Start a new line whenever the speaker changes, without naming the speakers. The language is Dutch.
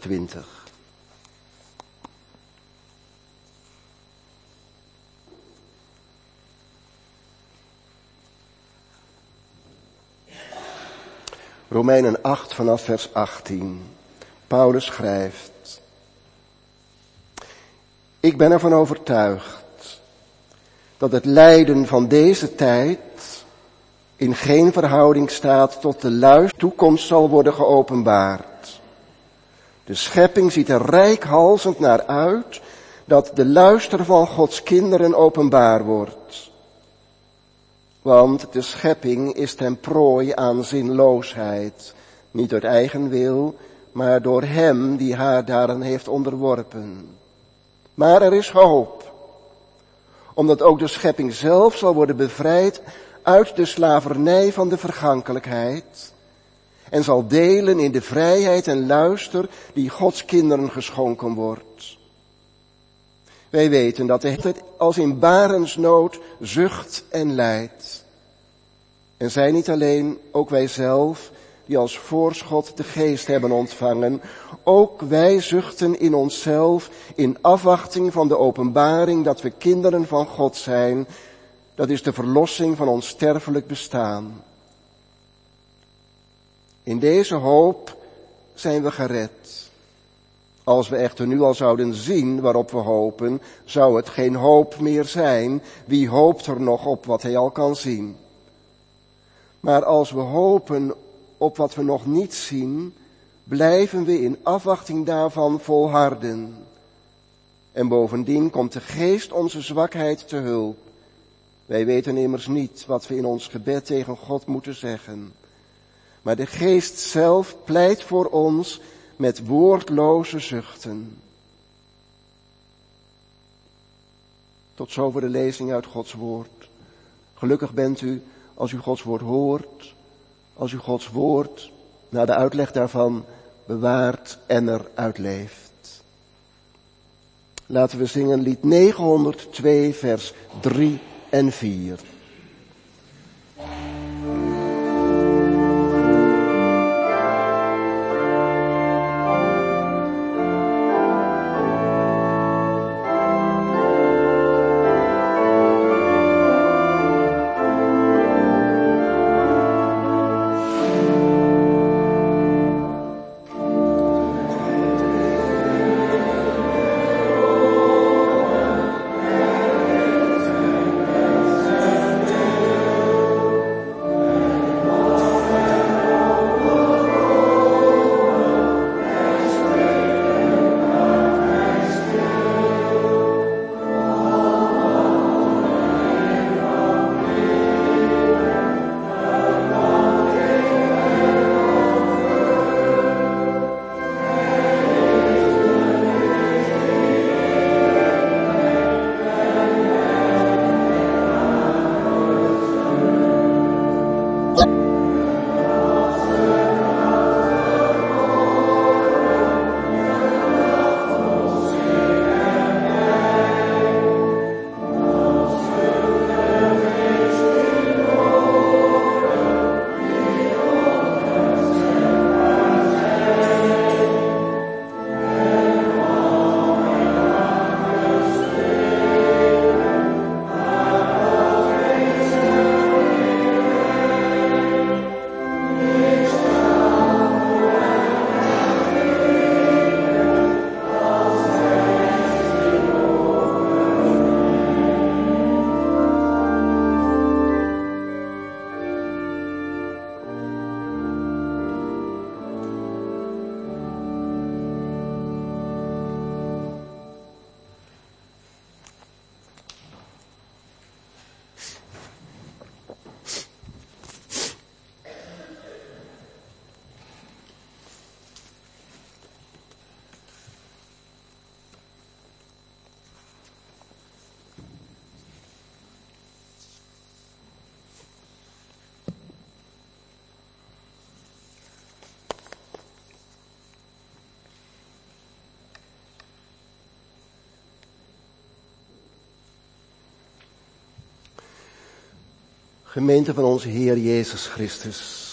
20. Romeinen 8 vanaf vers 18. Paulus schrijft. Ik ben ervan overtuigd dat het lijden van deze tijd in geen verhouding staat tot de luister toekomst zal worden geopenbaard. De schepping ziet er rijkhalsend naar uit dat de luister van Gods kinderen openbaar wordt. Want de schepping is ten prooi aan zinloosheid, niet uit eigen wil, maar door hem die haar daarin heeft onderworpen. Maar er is hoop, omdat ook de schepping zelf zal worden bevrijd uit de slavernij van de vergankelijkheid en zal delen in de vrijheid en luister die Gods kinderen geschonken wordt. Wij weten dat het als in barensnood zucht en lijdt. En zij niet alleen, ook wij zelf, die als voorschot de geest hebben ontvangen, ook wij zuchten in onszelf in afwachting van de openbaring dat we kinderen van God zijn, dat is de verlossing van ons sterfelijk bestaan. In deze hoop zijn we gered. Als we echter nu al zouden zien waarop we hopen, zou het geen hoop meer zijn. Wie hoopt er nog op wat hij al kan zien? Maar als we hopen op wat we nog niet zien, blijven we in afwachting daarvan volharden. En bovendien komt de geest onze zwakheid te hulp. Wij weten immers niet wat we in ons gebed tegen God moeten zeggen. Maar de geest zelf pleit voor ons met woordloze zuchten. Tot zover de lezing uit Gods woord. Gelukkig bent u als u Gods woord hoort, als u Gods woord na de uitleg daarvan bewaart en eruit leeft. Laten we zingen lied 902 vers 3 en 4. Gemeente van onze Heer Jezus Christus.